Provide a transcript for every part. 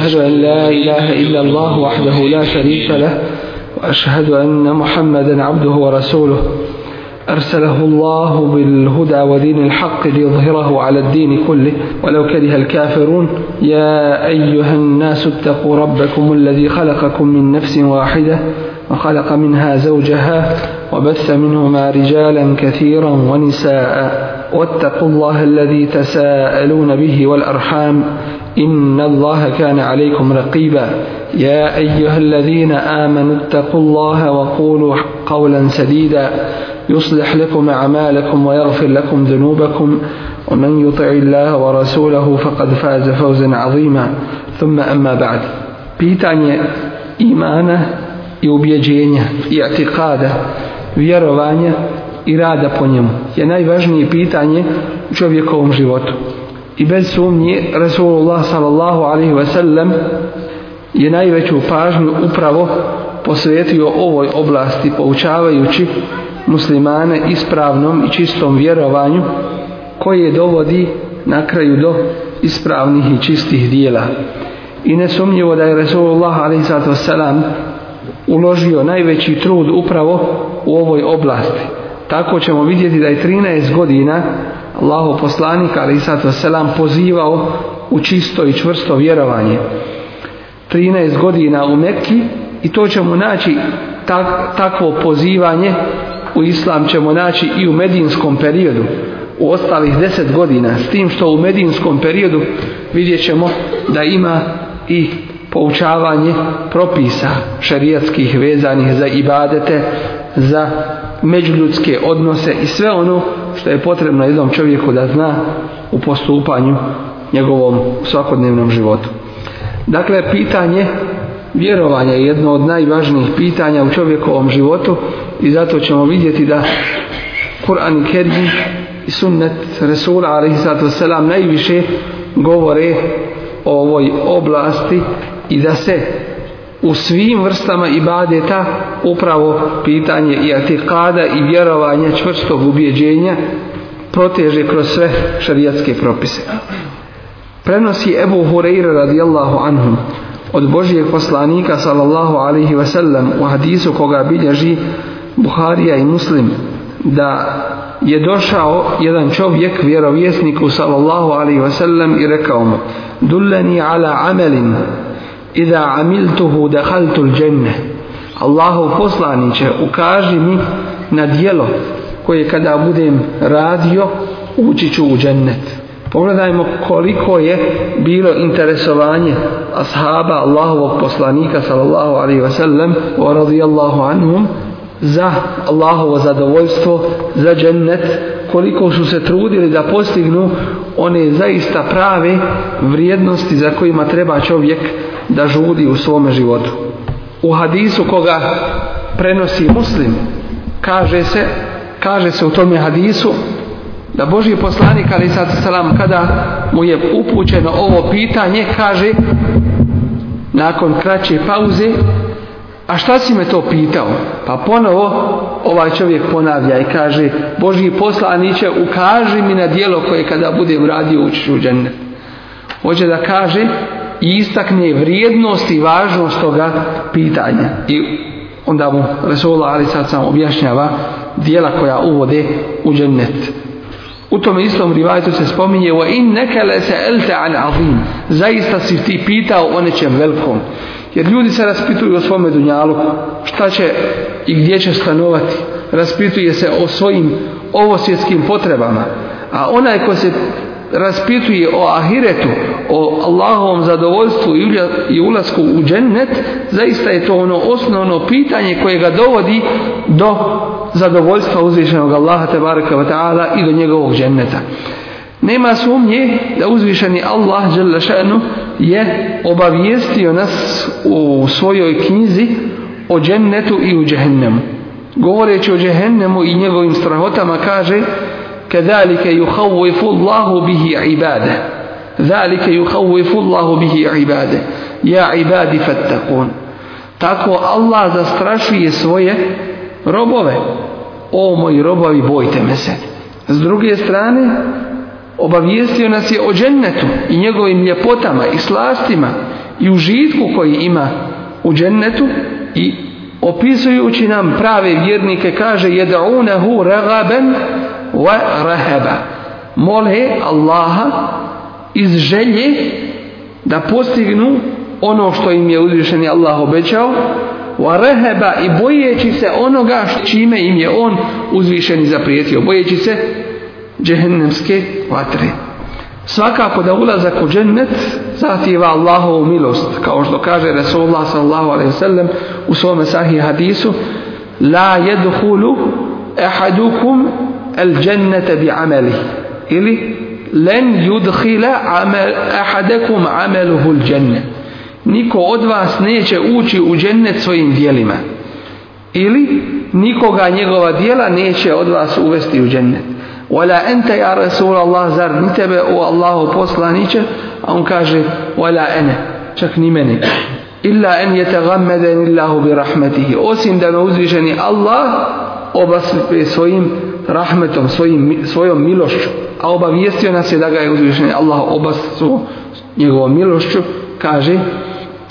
وأشهد أن لا إله إلا الله وحده لا شريك له وأشهد أن محمدا عبده ورسوله أرسله الله بالهدى ودين الحق ليظهره على الدين كله ولو كره الكافرون يا أيها الناس اتقوا ربكم الذي خلقكم من نفس واحدة وخلق منها زوجها وبث منهما رجالا كثيرا ونساء واتقوا الله الذي تساءلون به والأرحام إن الله كان عليكم رقيبا يا أيها الذين آمنوا اتقوا الله وقولوا قولا سديدا يصلح لكم أعمالكم ويغفر لكم ذنوبكم ومن يطع الله ورسوله فقد فاز فوزا عظيما ثم أما بعد بيتاني إيمانه i ubjeđenja i atikada, vjerovanja i rada po njemu je najvažnije pitanje u čovjekovom životu. i bez sumnje Resulullah sallallahu alaihi sellem je najveću pažnju upravo posvetio ovoj oblasti poučavajući muslimane ispravnom i čistom vjerovanju koje dovodi na kraju do ispravnih i čistih dijela. I nesumnjivo da je Resulullah a.s. uložio najveći trud upravo u ovoj oblasti. Tako ćemo vidjeti da je 13 godina Allahu poslanik ali selam pozivao u čisto i čvrsto vjerovanje. 13 godina u Mekki i to ćemo naći tak, takvo pozivanje u islam ćemo naći i u medinskom periodu u ostalih deset godina s tim što u medinskom periodu vidjet ćemo da ima i poučavanje propisa šerijatskih vezanih za ibadete za međuljudske odnose i sve ono što je potrebno jednom čovjeku da zna u postupanju njegovom svakodnevnom životu. Dakle, pitanje vjerovanja je jedno od najvažnijih pitanja u čovjekovom životu i zato ćemo vidjeti da Kur'an i Kerim i sunnet Resula a.s. najviše govore o ovoj oblasti i da se u svim vrstama ibadeta upravo pitanje i atikada i vjerovanja čvrstog ubjeđenja proteže kroz sve šarijatske propise. Prenosi Ebu Hureyre radijallahu anhum od Božijeg poslanika sallallahu alaihi sellem u hadisu koga bilježi Buharija i Muslim da je došao jedan čovjek vjerovjesniku sallallahu alaihi sellem i rekao mu Dulleni ala amelin Iza amiltuhu dehaltul dženne. Allahov poslaniće, ukaži mi na dijelo koje kada budem radio, ući ću u džennet. Pogledajmo koliko je bilo interesovanje ashaba Allahovog poslanika sallallahu alaihi ve sellem o radijallahu anhum za Allahovo zadovoljstvo, za džennet, koliko su se trudili da postignu one zaista prave vrijednosti za kojima treba čovjek da žudi u svome životu. U hadisu koga prenosi muslim, kaže se, kaže se u tome hadisu da Božji poslanik ali sad selam kada mu je upućeno ovo pitanje kaže nakon kraće pauze a šta si me to pitao? Pa ponovo ovaj čovjek ponavlja i kaže Božji poslaniće ukaži mi na dijelo koje kada budem radio ući u džennet. Hoće da kaže i istakne vrijednost i važnost toga pitanja. I onda mu Resola Ali sad sam objašnjava dijela koja uvode u džennet. U tom istom rivajtu se spominje o in nekele se elte an Zaista si ti pitao o nečem velikom. Jer ljudi se raspituju o svome dunjalu. Šta će i gdje će stanovati. Raspituje se o svojim ovosvjetskim potrebama. A onaj ko se raspituje o ahiretu, o Allahovom zadovoljstvu i ulasku u džennet, zaista je to ono osnovno pitanje koje ga dovodi do zadovoljstva uzvišenog Allaha baraka ta'ala i do njegovog dženneta. Nema sumnje da uzvišeni Allah je obavijestio nas u svojoj knjizi o džennetu i u džehennemu. Govoreći o džehennemu i njegovim strahotama kaže كذلك يخوف الله به عباده ذلك يخوف الله به عباده يا tako Allah zastrašuje svoje robove o moji robovi bojte me se s druge strane obavijestio nas je o džennetu i njegovim ljepotama i slastima i užitku koji ima u džennetu i opisujući nam prave vjernike kaže jedaunahu ragaben wa rahaba Mole Allaha iz želje da postignu ono što im je uzvišeni Allah obećao wa reheba i bojeći se onoga čime im je on uzvišeni zaprijetio. Bojeći se džehennemske vatre. Svakako da ulazak u džennet zahtjeva Allahovu milost, kao što kaže Resulullah sallallahu alaihi wasallam u svome sahih hadisu la jedhulu ehadukum el džennete bi ameli. Ili len yudkhila amel, ahadekum ameluhul dženne. Niko od vas neće ući u džennet svojim dijelima. Ili nikoga njegova dijela neće od vas uvesti u džennet. Wala ente ja Rasul Allah, zar ni tebe o Allahu poslaniće? A on kaže, wala ene, čak ni meni. Illa en je tegammeden illahu bi rahmetihi. Osim da me uzvišeni Allah obaspe svojim rahmetom, svojim, svojom milošću, a obavijestio nas je da ga je uzvišen Allah obasuo njegovom milošću, kaže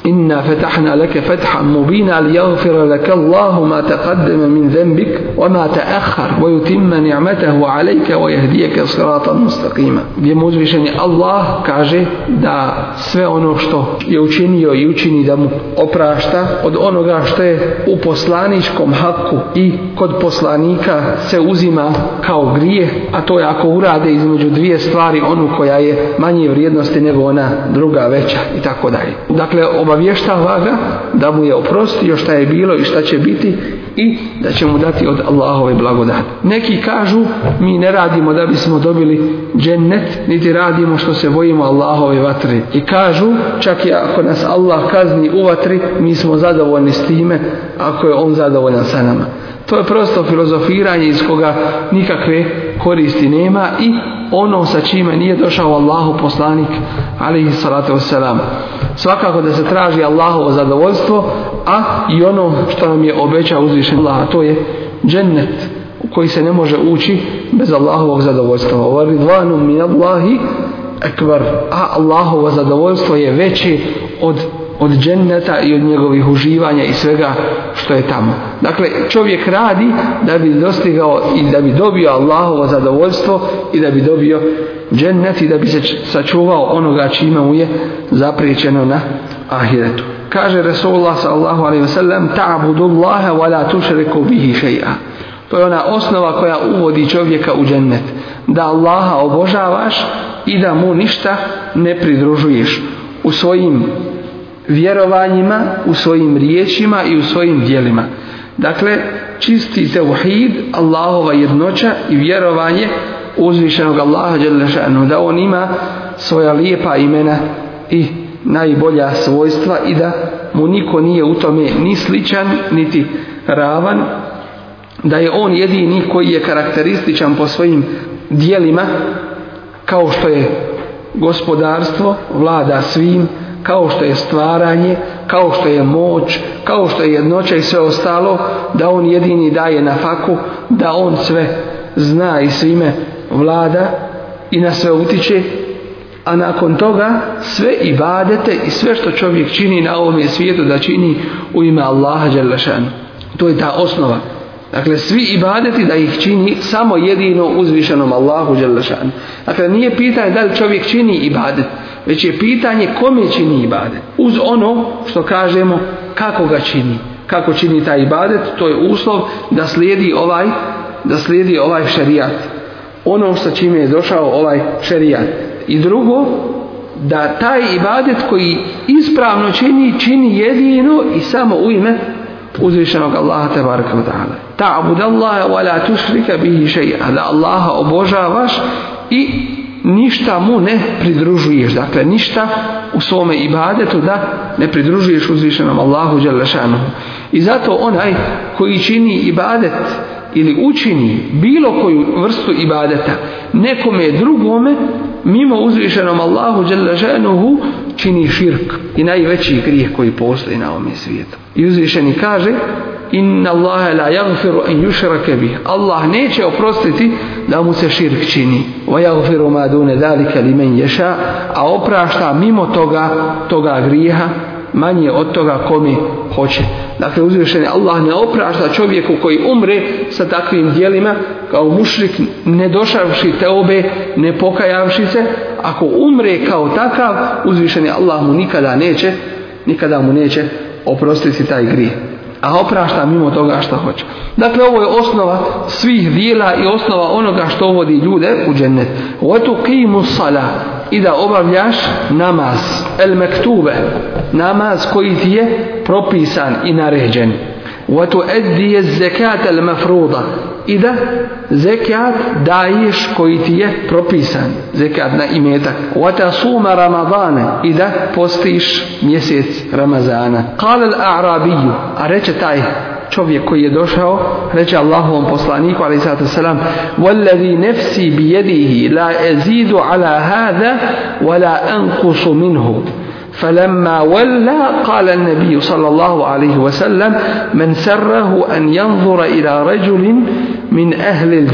mubina فتحنا لك فتحا مبينا ma لك الله ما تقدم من ذنبك وما تأخر ويتم نعمته عليك ويهديك صراطا مستقيما gdje uzvišeni Allah kaže da sve ono što je učinio i učini da mu oprašta od onoga što je u poslaničkom haku i kod poslanika se uzima kao grije a to je ako urade između dvije stvari onu koja je manje vrijednosti nego ona druga veća i tako dalje dakle obavještava ga da mu je oprostio šta je bilo i šta će biti i da će mu dati od Allahove blagodat. Neki kažu mi ne radimo da bismo dobili džennet, niti radimo što se bojimo Allahove vatri. I kažu čak i ako nas Allah kazni u vatri, mi smo zadovoljni s time ako je on zadovoljan sa nama. To je prosto filozofiranje iz koga nikakve koristi nema i ono sa čime nije došao Allahu poslanik alaihi salatu wasalam. Svakako da se traži Allahovo zadovoljstvo, a i ono što nam je obećao uzvišen Allah, to je džennet u koji se ne može ući bez Allahovog zadovoljstva. min Allahi a Allahovo zadovoljstvo je veći od od dženneta i od njegovih uživanja i svega što je tamo. Dakle, čovjek radi da bi dostigao i da bi dobio Allahovo zadovoljstvo i da bi dobio džennet i da bi se sačuvao onoga čime mu je zapriječeno na ahiretu. Kaže Resulullah sallallahu alaihi wasallam ta'budullaha wa la tušreku bihi šeja. To je ona osnova koja uvodi čovjeka u džennet. Da Allaha obožavaš i da mu ništa ne pridružuješ. U svojim vjerovanjima, u svojim riječima i u svojim dijelima. Dakle, čisti tevhid Allahova jednoća i vjerovanje uzvišenog Allaha da on ima svoja lijepa imena i najbolja svojstva i da mu niko nije u tome ni sličan niti ravan da je on jedini koji je karakterističan po svojim dijelima kao što je gospodarstvo vlada svim kao što je stvaranje, kao što je moć, kao što je jednoća i sve ostalo, da on jedini daje na faku, da on sve zna i svime vlada i na sve utiče, a nakon toga sve i badete i sve što čovjek čini na ovom svijetu da čini u ime Allaha Đalešanu. To je ta osnova. Dakle, svi ibadeti da ih čini samo jedino uzvišenom Allahu Đelešanu. Dakle, nije pitanje da li čovjek čini ibadet, već je pitanje kome čini ibadet. Uz ono što kažemo kako ga čini. Kako čini taj ibadet, to je uslov da slijedi ovaj, da slijedi ovaj šerijat. Ono sa čime je došao ovaj šerijat. I drugo, da taj ibadet koji ispravno čini, čini jedino i samo u ime uzvišenog Allaha te baraka wa ta'ala. Ta'bud Allaha wa la tushrika bihi shay'a. Da Allaha obožavaš i ništa mu ne pridružuješ. Dakle, ništa u svome ibadetu da ne pridružuješ uzvišenom Allahu Đalešanu. I zato onaj koji čini ibadet ili učini bilo koju vrstu ibadeta nekome drugome mimo uzvišenom Allahu Đalešanuhu čini širk i najveći grijeh koji postoji na ovome svijetu. I uzvišeni kaže Inna Allahe la jagfiru en Allah neće oprostiti da mu se širk čini. Wa jagfiru ma dune li ješa. A oprašta mimo toga, toga grijeha manje od toga komi hoće. Dakle, uzvišeni Allah ne oprašta čovjeku koji umre sa takvim dijelima, kao mušrik ne došavši te obe, ne pokajavši se, ako umre kao takav, uzvišeni Allah mu nikada neće, nikada mu neće oprosti si taj grije. A oprašta mimo toga što hoće. Dakle, ovo je osnova svih dijela i osnova onoga što vodi ljude u džennet. Otu kimu sala i da obavljaš namaz. El mektube. Namaz koji ti je propisan i naređen. Otu edije zekat el mafruda i da zekat daješ koji ti je propisan, zekat na imetak. Wata suma Ramadane i da postiš mjesec Ramazana. Kale al a'rabi a reče taj čovjek koji je došao, reče Allahovom poslaniku, ali sada selam, وَالَّذِي bi بِيَدِهِ la أَزِيدُ ala هَذَا wala minhu فلما ولى قال النبي صلى الله عليه وسلم من سره أن ينظر إلى رجل min ahli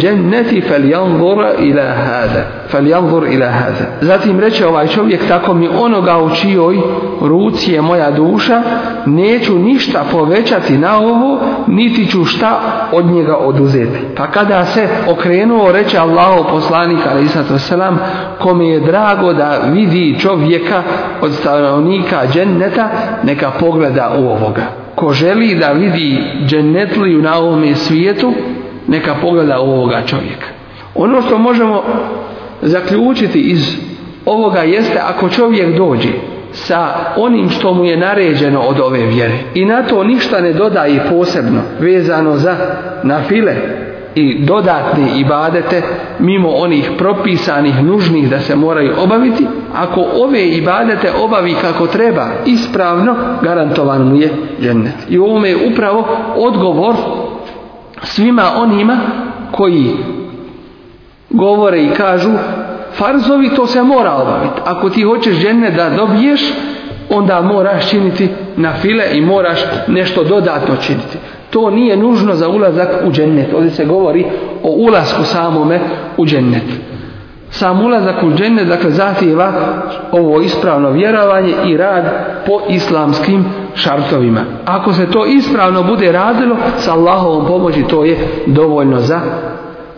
Zatim reče ovaj čovjek, tako mi onoga u čijoj ruci je moja duša, neću ništa povećati na ovo, niti ću šta od njega oduzeti. Pa kada se okrenuo, reče Allahu poslanik, ali selam, kome je drago da vidi čovjeka od stanovnika dženneta, neka pogleda u ovoga. Ko želi da vidi džennetliju na ovome svijetu, neka pogleda ovoga čovjeka. Ono što možemo zaključiti iz ovoga jeste ako čovjek dođe sa onim što mu je naređeno od ove vjere i na to ništa ne dodaje posebno vezano za na file i dodatne ibadete mimo onih propisanih nužnih da se moraju obaviti ako ove ibadete obavi kako treba ispravno garantovan mu je džennet i ovome je upravo odgovor svima onima koji govore i kažu farzovi to se mora obaviti. Ako ti hoćeš žene da dobiješ, onda moraš činiti na file i moraš nešto dodatno činiti. To nije nužno za ulazak u džennet. Ovdje se govori o ulasku samome u džennet. Sam ulazak u džene, dakle, zahtjeva ovo ispravno vjerovanje i rad po islamskim šartovima. Ako se to ispravno bude radilo, sa Allahovom pomoći to je dovoljno za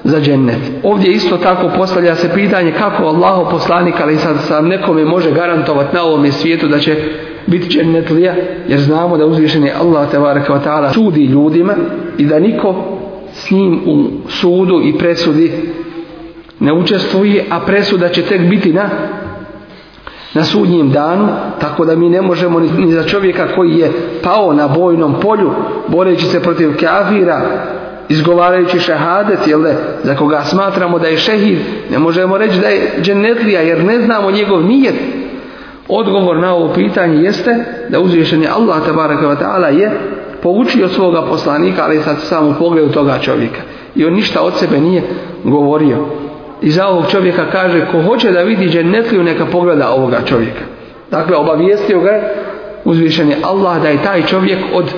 za džennet. Ovdje isto tako postavlja se pitanje kako Allaho poslanik ali sad sam nekome može garantovati na ovome svijetu da će biti lija jer znamo da uzvišeni Allah tebareka ta'ala sudi ljudima i da niko s njim u sudu i presudi ne učestvuje, a presuda će tek biti na na sudnjem danu, tako da mi ne možemo ni, ni za čovjeka koji je pao na bojnom polju, boreći se protiv kafira, izgovarajući šehadet, jel da, za koga smatramo da je šehid, ne možemo reći da je dženetlija, jer ne znamo njegov nijet. Odgovor na ovo pitanje jeste da je Allah tabaraka je poučio svoga poslanika, ali sad samo pogledu toga čovjeka. I on ništa od sebe nije govorio i za ovog čovjeka kaže ko hoće da vidi dženetliju neka pogleda ovoga čovjeka. Dakle, obavijestio ga uzvišen je Allah da je taj čovjek od,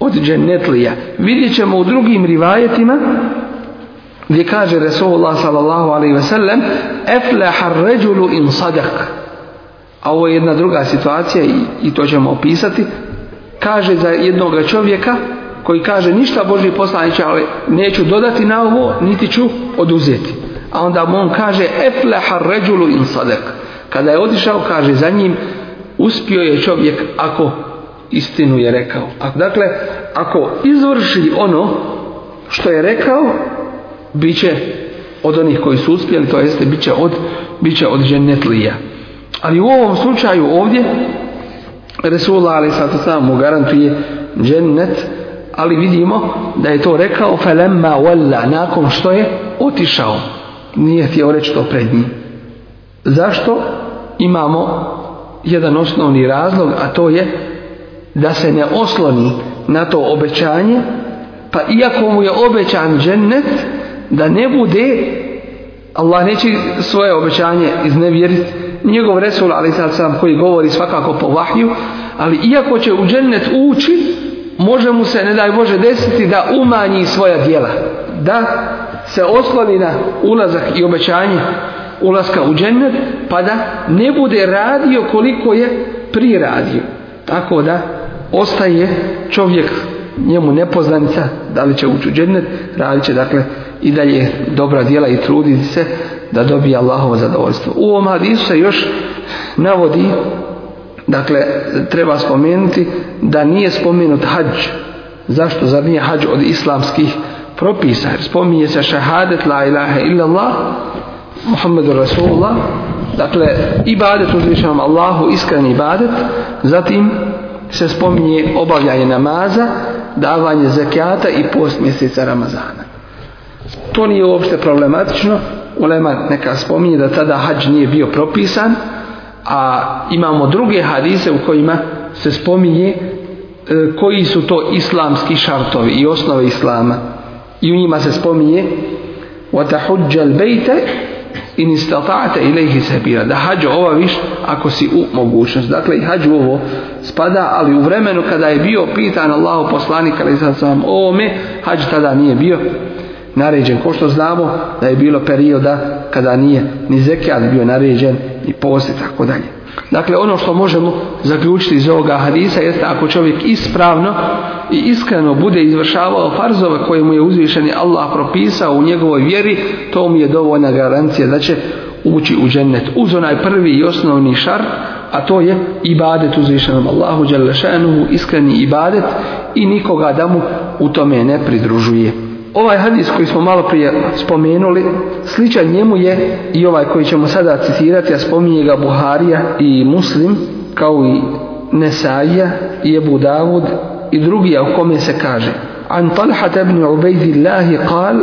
od dženetlija. Vidjet ćemo u drugim rivajetima gdje kaže Resulullah sallallahu alaihi ve sellem eflehar ređulu in sadak a ovo je jedna druga situacija i, i to ćemo opisati kaže za jednog čovjeka koji kaže ništa Boži poslanića ali neću dodati na ovo niti ću oduzeti a onda mu on kaže efleha ređulu in sadek. Kada je otišao, kaže za njim, uspio je čovjek ako istinu je rekao. Dakle, ako izvrši ono što je rekao, bit će od onih koji su uspjeli, to jeste bit će od, bit će od ženetlija. Ali u ovom slučaju ovdje Resulullah ali sad sam mu garantuje džennet, ali vidimo da je to rekao felemma walla, nakon što je otišao nije htio reći to pred njim. Zašto? Imamo jedan osnovni razlog, a to je da se ne osloni na to obećanje, pa iako mu je obećan džennet, da ne bude, Allah neće svoje obećanje iznevjeriti, njegov Resul, ali sad sam koji govori svakako po vahju, ali iako će u džennet ući, može mu se, ne daj Bože, desiti da umanji svoja djela. Da se osloni na ulazak i obećanje ulaska u džennet, pa da ne bude radio koliko je priradio. Tako da ostaje čovjek njemu nepoznanica, da li će ući u džennet, radit će dakle i dalje dobra djela i truditi se da dobije Allahovo zadovoljstvo. U ovom hadisu se još navodi, dakle treba spomenuti da nije spomenut hađ. Zašto? Zar nije hađ od islamskih propisa. Spominje se šahadet la ilaha illallah, Muhammedu Rasulullah, dakle ibadet uzvišavam Allahu, iskreni ibadet, zatim se spominje obavljanje namaza, davanje zakijata i post mjeseca Ramazana. To nije uopšte problematično, Ulema neka spominje da tada hađ nije bio propisan, a imamo druge hadise u kojima se spominje e, koji su to islamski šartovi i osnove islama i u njima se spominje وَتَحُجَّ الْبَيْتَ in istata'ate إِلَيْهِ bira da hađu ova viš ako si u mogućnost dakle i ovo spada ali u vremenu kada je bio pitan Allahu poslanik ali sad sam ovome hađ tada nije bio naređen ko što znamo da je bilo perioda kada nije ni zekijan bio naređen ni post i tako dalje Dakle, ono što možemo zaključiti iz ovoga hadisa jeste ako čovjek ispravno i iskreno bude izvršavao farzove koje mu je uzvišeni Allah propisao u njegovoj vjeri, to mu je dovoljna garancija da će ući u džennet. Uz onaj prvi i osnovni šar, a to je ibadet uzvišenom Allahu iskreni ibadet i nikoga da mu u tome ne pridružuje. Ovaj hadis koji smo malo prije spomenuli, sličan njemu je i ovaj koji ćemo sada citirati, a spominje ga Buharija i Muslim, kao i Nesaja i Ebu Davud i drugi, a u kome se kaže An Talha ibn Ubejdillahi kal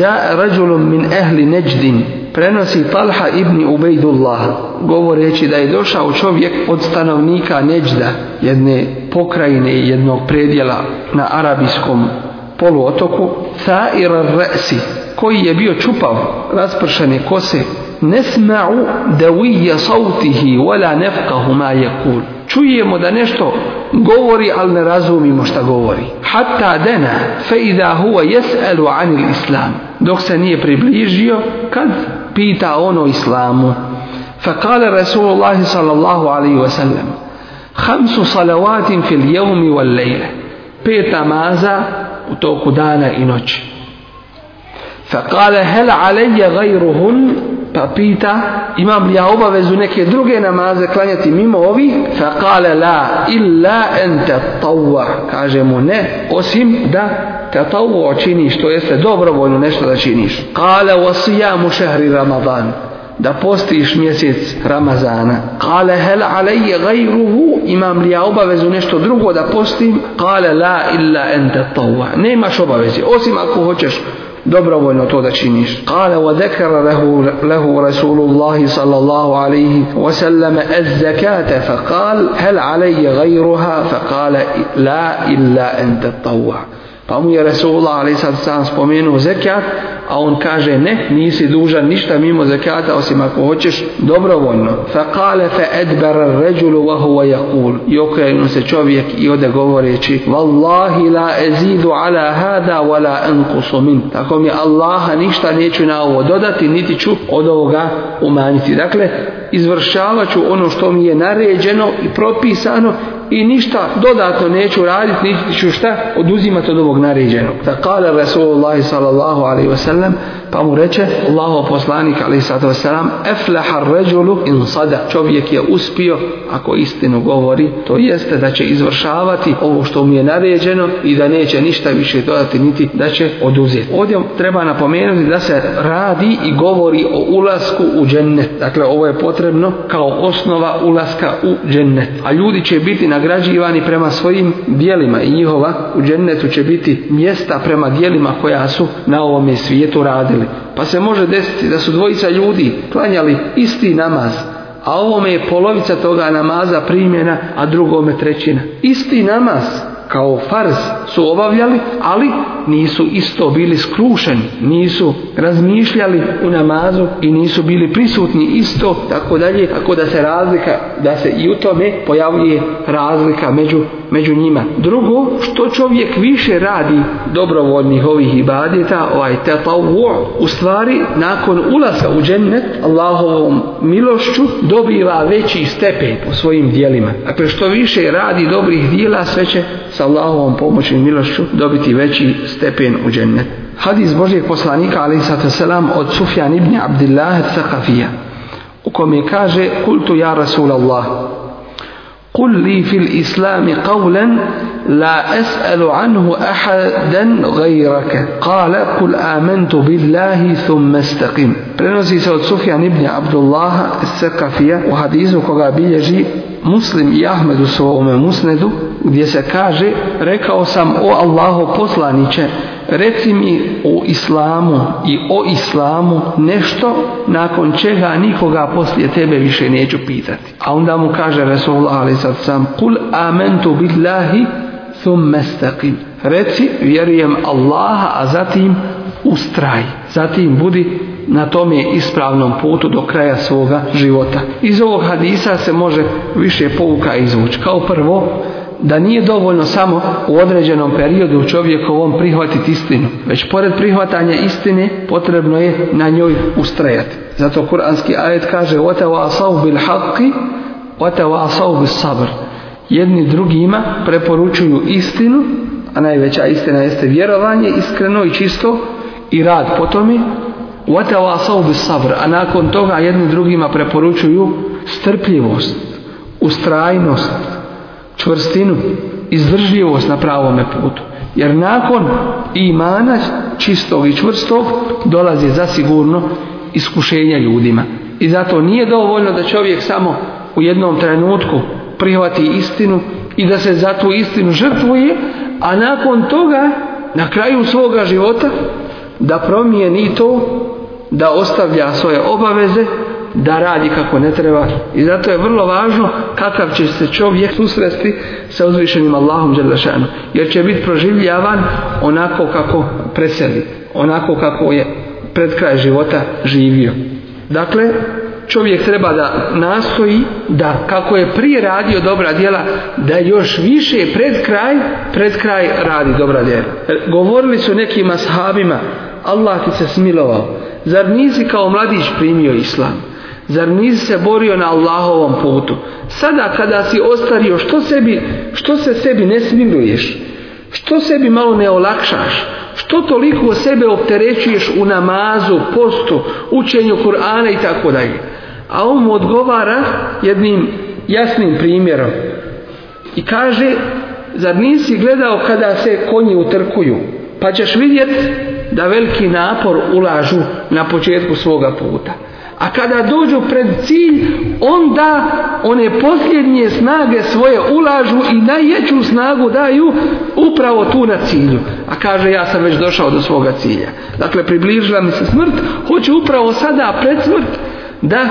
Ja rađulom min ehli neđdin Prenosi Talha ibn Ubejdullah Govoreći da je došao čovjek od stanovnika Neđda Jedne pokrajine jednog predjela na arabijskom poluotoku Tair Resi koji je bio čupav raspršene kose nesma'u dawija sautihi wala nefkahu ma kul čujemo da nešto govori al ne razumimo šta govori hatta dana fe idha huwa jes'alu anil islam dok se nije približio kad pita ono islamu fa رسول sallallahu alayhi alaihi عليه khamsu salawatin fil jevmi wal والليلة pet namaza u toku dana i noći. Fakale hel aleje gajruhun pa pita imam li ja obavezu neke druge namaze klanjati mimo ovih faqala la illa en tatawwa kaže mu ne osim da tawwa činiš to jeste dobrovoljno nešto da činiš Kale wasijamu šehri ramadan da postiš mjesec Ramazana. Kale hel alejje gajruhu, imam li ja obavezu nešto drugo da postim? Kale la illa ente tawwa. Nemaš obavezi, osim ako hoćeš dobrovoljno to da činiš. Kale wa dekara lehu, lehu Rasulullahi sallallahu alaihi sallam ez zekate fa kal hel alejje gajruha fa kale la illa ente tawa. Pa mu je Resulullah ali sad sam spomenuo zekat, a on kaže ne, nisi dužan ništa mimo zekata osim ako hoćeš dobrovoljno. Fa te fa Ređulu vahu wa huwa I okrenu se čovjek i ode govoreći: "Wallahi la azidu ala hada wa la min." Tako mi Allaha ništa neću na ovo dodati, niti ću od ovoga umanjiti. Dakle, izvršavaću ono što mi je naređeno i propisano i ništa dodatno neću raditi, niti ću šta oduzimati od ovog naređenog. Da kale Rasulullah sallallahu ve sellem pa mu reče Allaho poslanik alaihi sallatu wasallam, ar ređulu in sada. Čovjek je uspio, ako istinu govori, to jeste da će izvršavati ovo što mu je naređeno i da neće ništa više dodati, niti da će oduzeti. Ovdje treba napomenuti da se radi i govori o ulasku u džennet. Dakle, ovo je potrebno kao osnova ulaska u džennet. A ljudi će biti nagrađivani prema svojim dijelima i njihova u džennetu će biti mjesta prema dijelima koja su na ovome svijetu radili. Pa se može desiti da su dvojica ljudi klanjali isti namaz, a ovome je polovica toga namaza primjena, a drugome trećina. Isti namaz, kao farz su obavljali, ali nisu isto bili skrušeni, nisu razmišljali u namazu i nisu bili prisutni isto, tako dalje, tako da se razlika, da se i u tome pojavljuje razlika među, među njima. Drugo, što čovjek više radi dobrovoljnih ovih ibadeta, ovaj tatavu, u stvari nakon ulaska u džennet, Allahovom milošću, dobiva veći stepen po svojim dijelima. Dakle, što više radi dobrih dijela, sve će sa Allahovom pomoći i milošću dobiti veći stepen u džennet. Hadis Božijeg poslanika ali selam od Sufjan ibn Abdillah Thakafija u kome kaže kultu ja Rasul Allah kul fil islami qawlan لا أسأل عنه أحدا غيرك قال قل آمنت بالله ثم استقم prenosi se od Sufjan ibn Abdullah Sekafija u hadizu koga bilježi Muslim i Ahmed u svome musnedu gdje se kaže rekao sam o Allahu poslaniće reci mi o islamu i o islamu nešto nakon čega nikoga poslije tebe više neću pitati. A onda mu kaže Resulullah ali sad sam kul amentu billahi Thumme Reci, vjerujem Allaha, a zatim ustraj. Zatim budi na je ispravnom putu do kraja svoga života. Iz ovog hadisa se može više pouka izvući. Kao prvo, da nije dovoljno samo u određenom periodu čovjekovom prihvatiti istinu, već pored prihvatanja istine potrebno je na njoj ustrajati. Zato kuranski ajet kaže: "Wa tawassaw bil haqqi wa sabr." jedni drugima preporučuju istinu, a najveća istina jeste vjerovanje, iskreno i čisto i rad po tome, A nakon toga jedni drugima preporučuju strpljivost, ustrajnost, čvrstinu, izdržljivost na pravome putu. Jer nakon imana čistog i čvrstog dolazi za sigurno iskušenja ljudima. I zato nije dovoljno da čovjek samo u jednom trenutku prihvati istinu i da se za tu istinu žrtvuje, a nakon toga, na kraju svoga života, da promijeni to, da ostavlja svoje obaveze, da radi kako ne treba. I zato je vrlo važno kakav će se čovjek susresti sa uzvišenim Allahom Đerdašanu. Jer će biti proživljavan onako kako preseli, onako kako je pred kraj života živio. Dakle, čovjek treba da nastoji da kako je prije radio dobra djela da još više pred kraj pred kraj radi dobra djela e, govorili su nekim ashabima Allah ti se smilovao zar nisi kao mladić primio islam zar nisi se borio na Allahovom putu sada kada si ostario što sebi što se sebi ne smiluješ što sebi malo ne olakšaš što toliko sebe opterećuješ u namazu, postu, učenju Kur'ana i tako dalje. A on mu odgovara jednim jasnim primjerom i kaže zar nisi gledao kada se konji utrkuju pa ćeš vidjeti da veliki napor ulažu na početku svoga puta. A kada dođu pred cilj, onda one posljednje snage svoje ulažu i najjeću snagu daju upravo tu na cilju. A kaže, ja sam već došao do svoga cilja. Dakle, približila mi se smrt, hoću upravo sada pred smrt da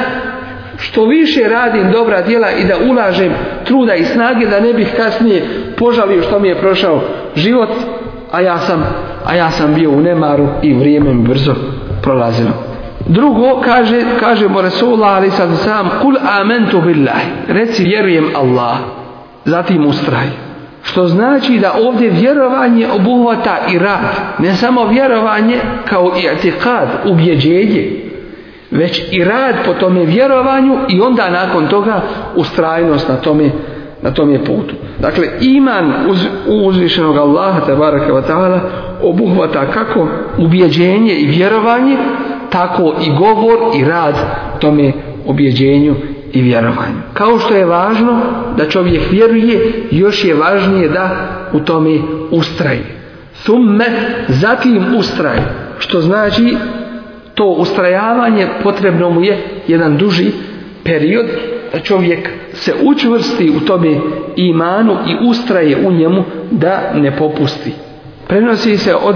što više radim dobra djela i da ulažem truda i snage da ne bih kasnije požalio što mi je prošao život, a ja sam, a ja sam bio u nemaru i vrijeme mi brzo prolazilo. Drugo, kaže, kažemo Rasulullah ali sad sam, kul amentu billahi, reci vjerujem Allah, zatim ustraj. Što znači da ovdje vjerovanje obuhvata i rad, ne samo vjerovanje kao i etikad, ubjeđenje, već i rad po tome vjerovanju i onda nakon toga ustrajnost na tome, na putu. Dakle, iman uz, uzvišenog Allaha, tabaraka obuhvata kako ubjeđenje i vjerovanje, tako i govor i rad tome objeđenju i vjerovanju. Kao što je važno da čovjek vjeruje, još je važnije da u tome ustraje. Summe zatim ustraje, što znači to ustrajavanje potrebno mu je jedan duži period da čovjek se učvrsti u tome imanu i ustraje u njemu da ne popusti. Prenosi se od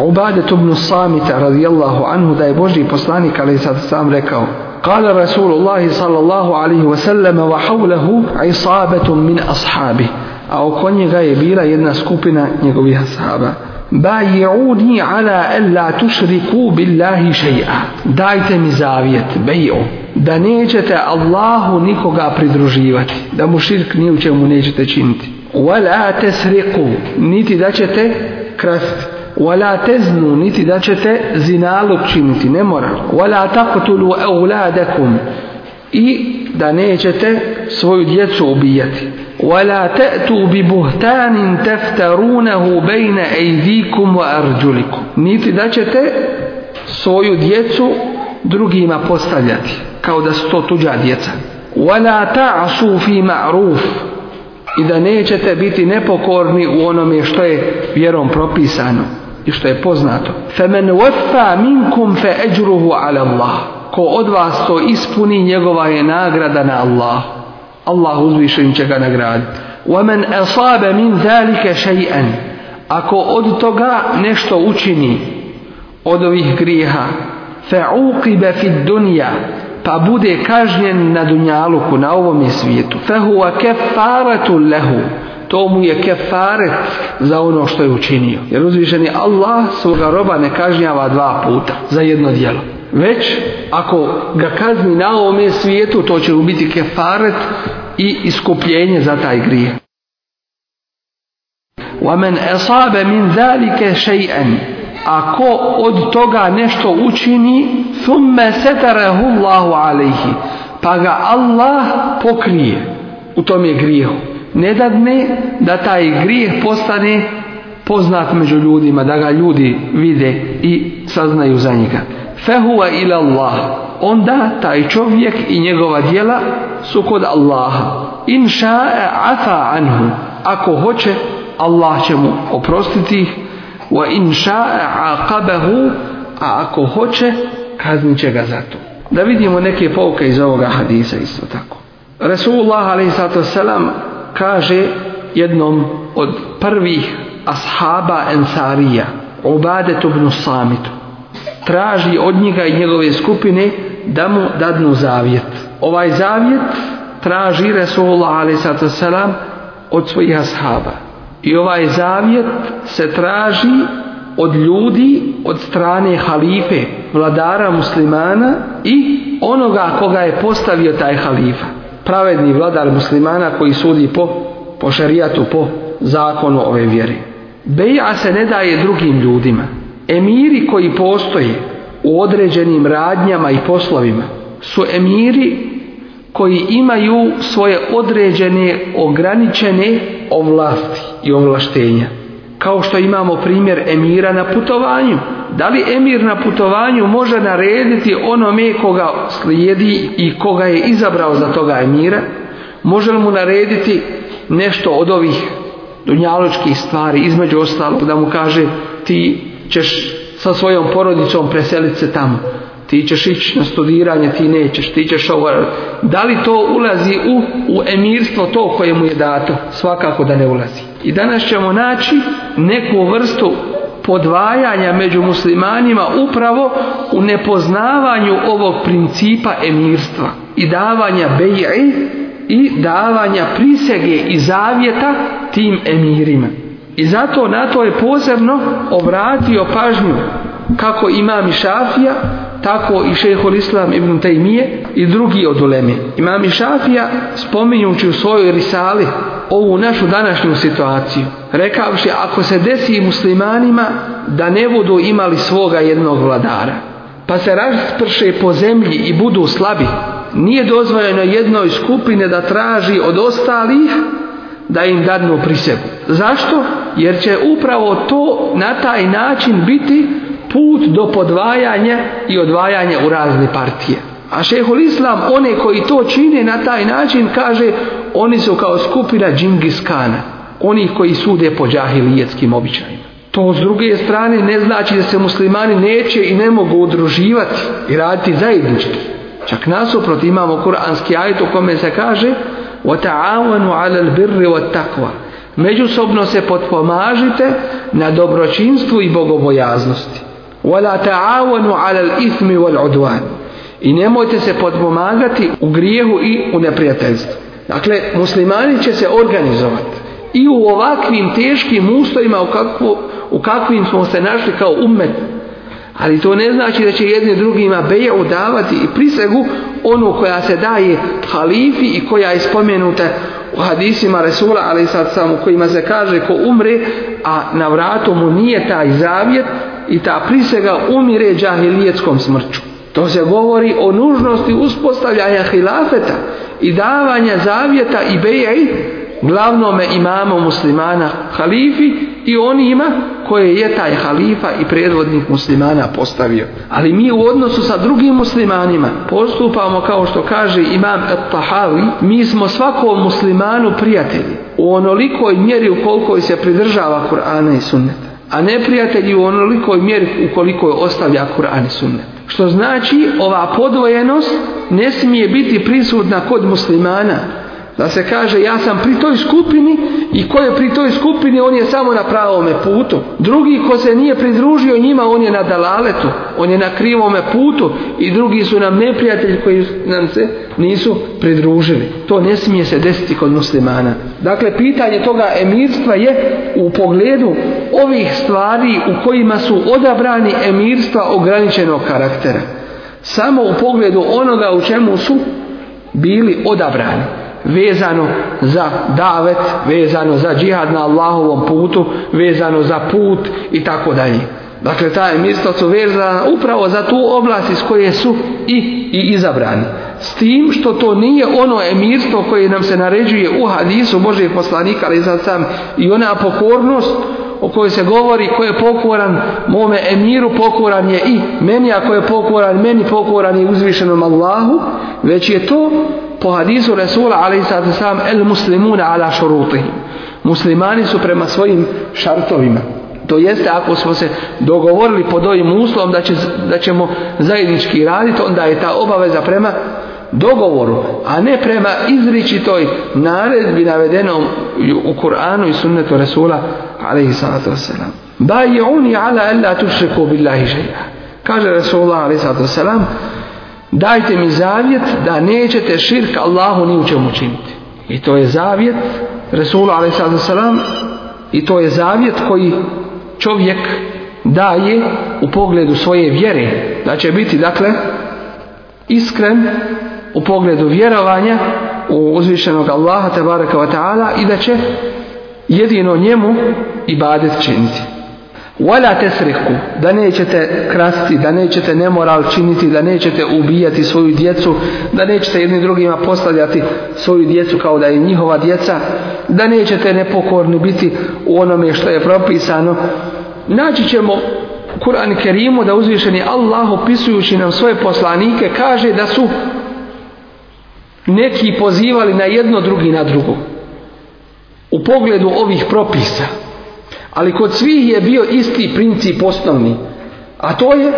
Ubade tubnu Samita radijallahu anhu da je Boži poslanik ali sad sam rekao Kala Rasulullah sallallahu alaihi wasallam wa hawlahu isabetum min ashabi a oko njega je bila jedna skupina njegovih ashaba Baji'uni ala alla tušriku billahi še'a Dajte mi zavjet, bejo da nećete Allahu nikoga pridruživati da mu širk ni u čemu nećete činiti Wala tesriku, niti da ćete krasti. Wala teznu, niti da ćete zinalu činiti, ne mora. Wala taqtulu auladakum, i da nećete svoju djecu ubijati. وَلَا تَأْتُوا بِبُهْتَانٍ تَفْتَرُونَهُ بَيْنَ أَيْدِيكُمْ وَأَرْجُلِكُمْ Niti da ćete svoju djecu drugima postavljati, kao da su to tuđa djeca. وَلَا تَعْصُوا فِي مَعْرُوفٍ i da nećete biti nepokorni u onome što je vjerom propisano i što je poznato. Femen wafa minkum fa ajruhu ala Allah. Ko od vas to ispuni, njegova je nagrada na Allah. Allah uzvišen će ga nagraditi. Wamen asabe min zalika shay'an. Ako od toga nešto učini, od ovih griha, fa uqibe fi dunya pa bude kažnjen na dunjaluku, na ovom svijetu. kefaratu lehu. To mu je kefaret za ono što je učinio. Jer uzvišeni Allah svoga roba ne kažnjava dva puta za jedno djelo. Već ako ga kazni na ovom svijetu, to će mu biti kefaret i iskupljenje za taj grijeh. asaba min zalika shay'an ako od toga nešto učini, thumme setarehu Allahu alaihi, pa ga Allah pokrije u tom je grijehu. Ne dadne da taj grijeh postane poznat među ljudima, da ga ljudi vide i saznaju za njega. Fehuva ila Allah. Onda taj čovjek i njegova djela su kod Allaha. In afa anhu. Ako hoće, Allah će mu oprostiti ih Wa in aqabahu, a ako hoće, kaznit ga za to. Da vidimo neke pouke iz ovoga hadisa isto tako. Resulullah a.s. kaže jednom od prvih ashaba Ensarija, Ubade ibn Samitu, traži od njega i njegove skupine da mu dadnu zavjet. Ovaj zavjet traži Resulullah a.s. od svojih ashaba. I ovaj zavjet se traži od ljudi od strane halife, vladara muslimana i onoga koga je postavio taj halifa. Pravedni vladar muslimana koji sudi po, po šarijatu, po zakonu ove vjere. Beja se ne daje drugim ljudima. Emiri koji postoje u određenim radnjama i poslovima su emiri koji imaju svoje određene ograničene ovlasti i ovlaštenja. Kao što imamo primjer emira na putovanju. Da li emir na putovanju može narediti onome koga slijedi i koga je izabrao za toga emira? Može li mu narediti nešto od ovih dunjaločkih stvari, između ostalog da mu kaže ti ćeš sa svojom porodicom preseliti se tamo ti ćeš ići na studiranje, ti nećeš, ti ćeš ovo. Da li to ulazi u, emirstvo to koje mu je dato? Svakako da ne ulazi. I danas ćemo naći neku vrstu podvajanja među muslimanima upravo u nepoznavanju ovog principa emirstva i davanja beje i davanja prisege i zavjeta tim emirima. I zato na to je posebno obratio pažnju kako imam i šafija, tako i šehol Islam ibn Tajmije i drugi od ulemi Imam Šafija spominjući u svojoj risali ovu našu današnju situaciju, rekavši ako se desi muslimanima da ne budu imali svoga jednog vladara, pa se rasprše po zemlji i budu slabi, nije dozvoljeno jednoj skupine da traži od ostalih da im dadnu prisebu. Zašto? Jer će upravo to na taj način biti put do podvajanja i odvajanja u razne partije. A šehol islam, one koji to čine na taj način, kaže, oni su kao skupina džingiskana, onih koji sude po džahilijetskim običajima. To s druge strane ne znači da se muslimani neće i ne mogu udruživati i raditi zajednički. Čak nasoprot imamo kuranski ajet u kome se kaže وَتَعَوَنُوا عَلَى الْبِرِّ وَالتَّقْوَى Međusobno se potpomažite na dobročinstvu i bogobojaznosti. وَلَا عَلَى الْإِثْمِ وَالْعُدْوَانِ I nemojte se podpomagati u grijehu i u neprijateljstvu. Dakle, muslimani će se organizovati i u ovakvim teškim ustojima u, kakvu, u kakvim smo se našli kao umet. Ali to ne znači da će jedni drugima beje udavati i prisegu onu koja se daje halifi i koja je spomenuta u hadisima Resula, ali sad samo kojima se kaže ko umre, a na vratu mu nije taj zavjet, i ta prisega umire džahilijetskom smrću. To se govori o nužnosti uspostavljanja hilafeta i davanja zavjeta i bejaj glavnome imamu muslimana halifi i onima koje je taj halifa i predvodnik muslimana postavio. Ali mi u odnosu sa drugim muslimanima postupamo kao što kaže imam Tahavi, mi smo svakom muslimanu prijatelji u onolikoj mjeri u kolikoj se pridržava Kur'ana i sunneta a neprijatelji u onolikoj mjeri ukoliko je ostavlja Kur'an i sunnet. Što znači ova podvojenost ne smije biti prisutna kod muslimana da se kaže ja sam pri toj skupini i ko je pri toj skupini on je samo na pravome putu. Drugi ko se nije pridružio njima on je na dalaletu, on je na krivome putu i drugi su nam neprijatelji koji nam se nisu pridružili. To ne smije se desiti kod muslimana. Dakle, pitanje toga emirstva je u pogledu ovih stvari u kojima su odabrani emirstva ograničenog karaktera. Samo u pogledu onoga u čemu su bili odabrani vezano za davet, vezano za džihad na Allahovom putu, vezano za put i tako dalje. Dakle, ta mjesto su vezana upravo za tu oblast iz koje su i, i izabrani. S tim što to nije ono emirstvo koje nam se naređuje u hadisu, može i ali za sam i ona pokornost o kojoj se govori, ko je pokoran mome emiru, pokoran je i meni, ako je pokoran meni, pokoran je uzvišenom Allahu, već je to po hadisu Resula alaihissalam el muslimuna ala šoruti Muslimani su prema svojim šartovima. To jeste ako smo se dogovorili pod ovim uslovom da, da ćemo zajednički raditi, onda je ta obaveza prema dogovoru, a ne prema izričitoj naredbi navedenom u Kur'anu i sunnetu Resula alaihissalatu wasalam. Ba je oni ala Alla tušriku billahi žeja. Kaže Resulullah alaihissalatu wasalam, Dajte mi zavjet da nećete širk Allahu ni u čemu činiti. I to je zavjet Resula a.s. i to je zavjet koji čovjek daje u pogledu svoje vjere. Da će biti, dakle, iskren u pogledu vjerovanja u uzvišenog Allaha tabaraka wa ta'ala i da će jedino njemu ibadet činiti valjate tesrihu, da nećete krasti, da nećete nemoral činiti, da nećete ubijati svoju djecu, da nećete jedni drugima postavljati svoju djecu kao da je njihova djeca, da nećete nepokorni biti u onome što je propisano. Naći ćemo Kur'an Kerimu da uzvišeni Allah opisujući nam svoje poslanike kaže da su neki pozivali na jedno, drugi na drugo. U pogledu ovih propisa ali kod svih je bio isti princip osnovni. A to je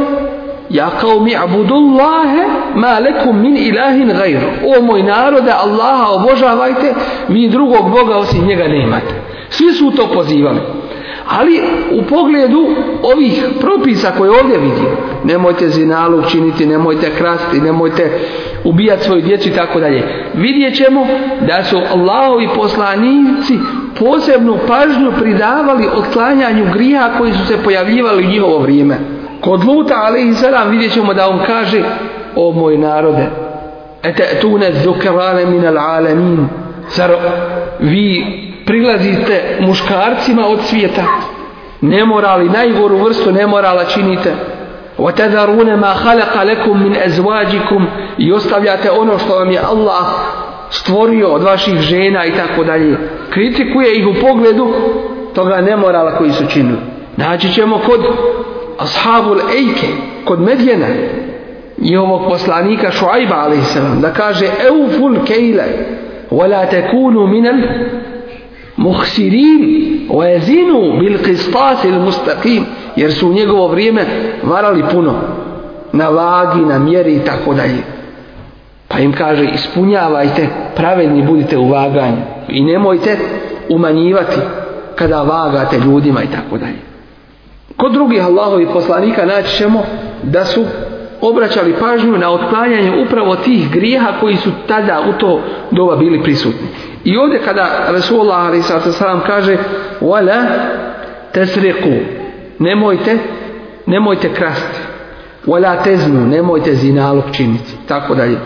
Ja kao mi abudullahe ma lekum min ilahin gajru. O moj narode, Allaha obožavajte, mi drugog Boga osim njega nemate. Svi su to pozivali. Ali u pogledu ovih propisa koje ovdje vidimo, nemojte zinalog učiniti, nemojte krasti, nemojte ubijati svoju djecu i tako dalje. Vidjet ćemo da su Allahovi poslanici posebnu pažnju pridavali otklanjanju grija koji su se pojavljivali u njihovo vrijeme. Kod Luta, ali i sada vidjet ćemo da on kaže, o moj narode, ete tune zukevale minal alemin, zar vi prilazite muškarcima od svijeta. Nemorali, najgoru vrstu nemorala činite. وَتَذَرُونَ مَا خَلَقَ لَكُمْ مِنْ أَزْوَاجِكُمْ I ostavljate ono što vam je Allah stvorio od vaših žena i tako dalje. Kritikuje ih u pogledu toga nemorala koji su činili. Naći ćemo kod Ashabul Ejke, kod Medjena i ovog poslanika Šuajba a.s. da kaže Euful kejle, وَلَا kunu مِنَ muhsirin oezinu bil qistas ili mustaqim jer su u njegovo vrijeme varali puno na vagi, na mjeri i tako dalje pa im kaže ispunjavajte pravedni budite u vaganju i nemojte umanjivati kada vagate ljudima i tako dalje kod drugih Allahovi poslanika naći ćemo da su obraćali pažnju na otklanjanje upravo tih grijeha koji su tada u to doba bili prisutni i ovdje kada Resulullah ali sam kaže wala nemojte nemojte krasti wala teznu nemojte zinalog činiti tako dalje.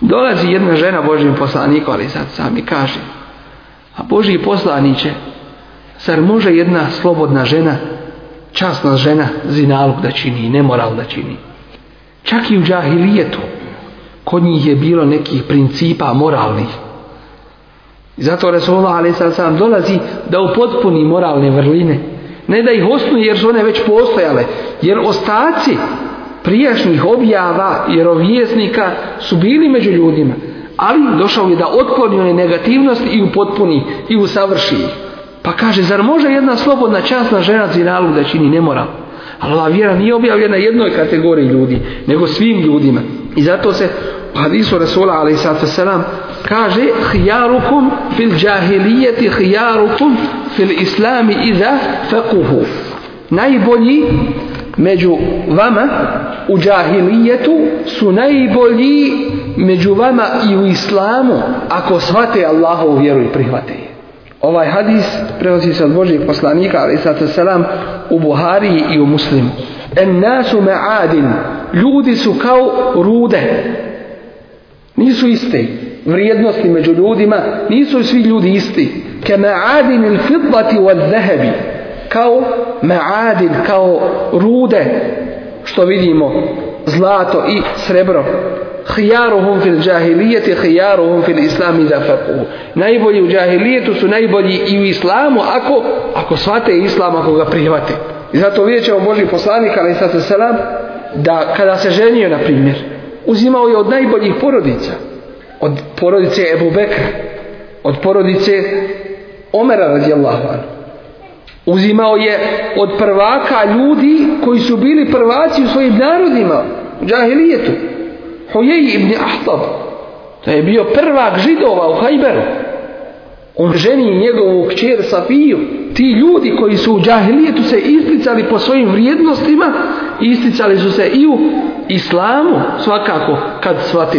Dolazi jedna žena Božim poslaniku ali sad sam i kaže a Božji poslaniće zar može jedna slobodna žena časna žena zinalog da čini nemoral da čini čak i u džahilijetu kod njih je bilo nekih principa moralnih i zato Resulullah sam dolazi da upotpuni moralne vrline. Ne da ih osnuje jer su one već postojale. Jer ostaci prijašnjih objava vjerovjesnika su bili među ljudima. Ali došao je da otkloni one negativnosti i upotpuni i usavrši ih. Pa kaže, zar može jedna slobodna časna žena zinalu da čini nemoral? ova vjera nije objavljena jednoj kategoriji ljudi, nego svim ljudima. I zato se u hadisu Rasula a.s. kaže hijarukum fil džahilijeti hijarukum fil islami iza fekuhu. Najbolji među vama u džahilijetu su najbolji među vama i u islamu ako shvate Allahovu vjeru i prihvate je. Ovaj hadis prenosi se od Božih poslanika ali sada selam u buhari i u Muslimu. En nasu ma'adin ljudi su kao rude. Nisu isti. Vrijednosti među ljudima nisu svi ljudi isti. Ke ma'adin il fitbati wa zahebi. Kao ma'adin, kao rude. Što vidimo, zlato i srebro. Hijaruhum fil džahilijeti, hijaruhum fil islami fakuhu. Najbolji u džahilijetu su najbolji i u islamu, ako, ako shvate islam, ako ga prihvate. I zato vidjet ćemo Boži poslanik, ali sada selam, da kada se ženio, na primjer, uzimao je od najboljih porodica. Od porodice Ebu Bekra, od porodice Omera radijallahu anhu. Uzimao je od prvaka ljudi koji su bili prvaci u svojim narodima, u džahilijetu. je ibn Ahtab, to je bio prvak židova u Hajberu. On ženi njegovu kćer Safiju. Ti ljudi koji su u džahilijetu se isticali po svojim vrijednostima, isticali su se i u islamu, svakako, kad shvate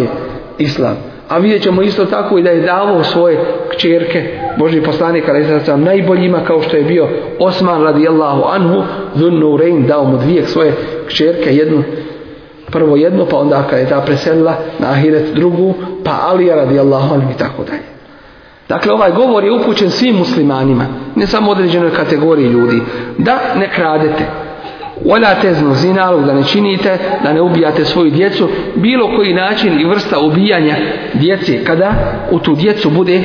islam. A vidjet ćemo isto tako i da je davao svoje kćerke Boži Poslanika ali sam najboljima kao što je bio Osman radijallahu anhu Dhun Rein dao mu dvije svoje kćerke jednu prvo jednu pa onda kada je ta preselila na Ahiret drugu pa Alija radijallahu anhu i tako dalje Dakle, ovaj govor je upućen svim muslimanima, ne samo određenoj kategoriji ljudi. Da ne kradete, Voljate zinalog da ne činite, da ne ubijate svoju djecu, bilo koji način i vrsta ubijanja djeci, kada u tu djecu bude